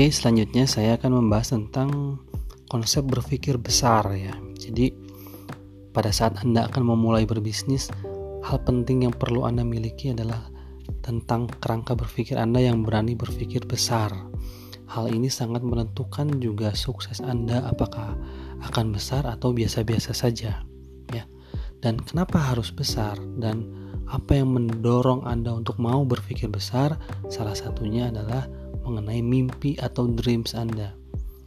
Oke, selanjutnya saya akan membahas tentang konsep berpikir besar ya. Jadi pada saat Anda akan memulai berbisnis, hal penting yang perlu Anda miliki adalah tentang kerangka berpikir Anda yang berani berpikir besar. Hal ini sangat menentukan juga sukses Anda apakah akan besar atau biasa-biasa saja ya. Dan kenapa harus besar dan apa yang mendorong Anda untuk mau berpikir besar? Salah satunya adalah mengenai mimpi atau dreams Anda.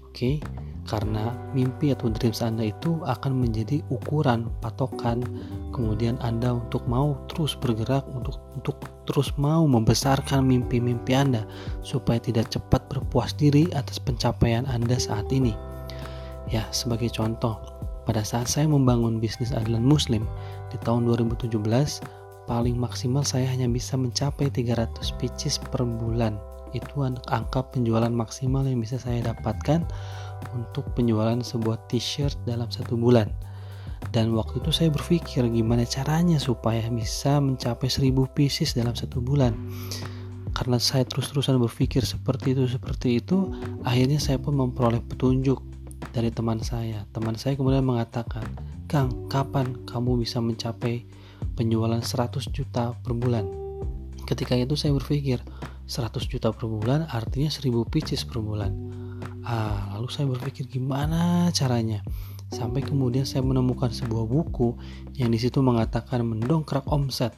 Oke, karena mimpi atau dreams Anda itu akan menjadi ukuran patokan kemudian Anda untuk mau terus bergerak untuk untuk terus mau membesarkan mimpi-mimpi Anda supaya tidak cepat berpuas diri atas pencapaian Anda saat ini. Ya, sebagai contoh, pada saat saya membangun bisnis adilan muslim di tahun 2017, paling maksimal saya hanya bisa mencapai 300 pieces per bulan itu angka penjualan maksimal yang bisa saya dapatkan untuk penjualan sebuah t-shirt dalam satu bulan. Dan waktu itu saya berpikir gimana caranya supaya bisa mencapai 1000 pieces dalam satu bulan. Karena saya terus-terusan berpikir seperti itu seperti itu akhirnya saya pun memperoleh petunjuk dari teman saya. Teman saya kemudian mengatakan Kang kapan kamu bisa mencapai penjualan 100 juta per bulan? Ketika itu saya berpikir 100 juta per bulan artinya 1000 pieces per bulan. Ah lalu saya berpikir gimana caranya? Sampai kemudian saya menemukan sebuah buku yang di situ mengatakan mendongkrak omset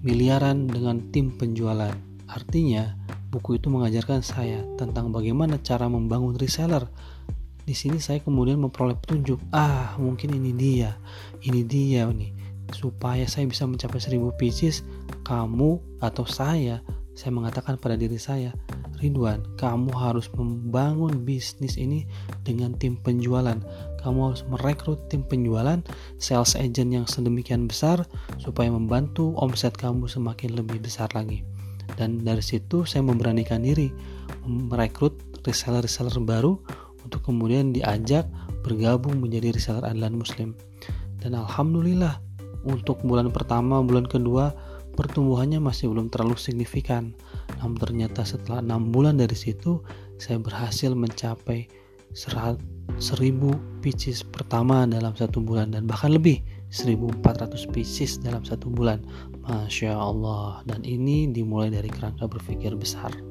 miliaran dengan tim penjualan. Artinya buku itu mengajarkan saya tentang bagaimana cara membangun reseller. Di sini saya kemudian memperoleh petunjuk ah mungkin ini dia ini dia nih. Supaya saya bisa mencapai 1000 pieces kamu atau saya saya mengatakan pada diri saya, Ridwan, kamu harus membangun bisnis ini dengan tim penjualan. Kamu harus merekrut tim penjualan, sales agent yang sedemikian besar supaya membantu omset kamu semakin lebih besar lagi. Dan dari situ saya memberanikan diri merekrut reseller-reseller baru untuk kemudian diajak bergabung menjadi reseller andalan muslim. Dan alhamdulillah untuk bulan pertama, bulan kedua pertumbuhannya masih belum terlalu signifikan. Namun ternyata setelah enam bulan dari situ, saya berhasil mencapai 1000 pieces pertama dalam satu bulan dan bahkan lebih 1400 pieces dalam satu bulan. Masya Allah. Dan ini dimulai dari kerangka berpikir besar.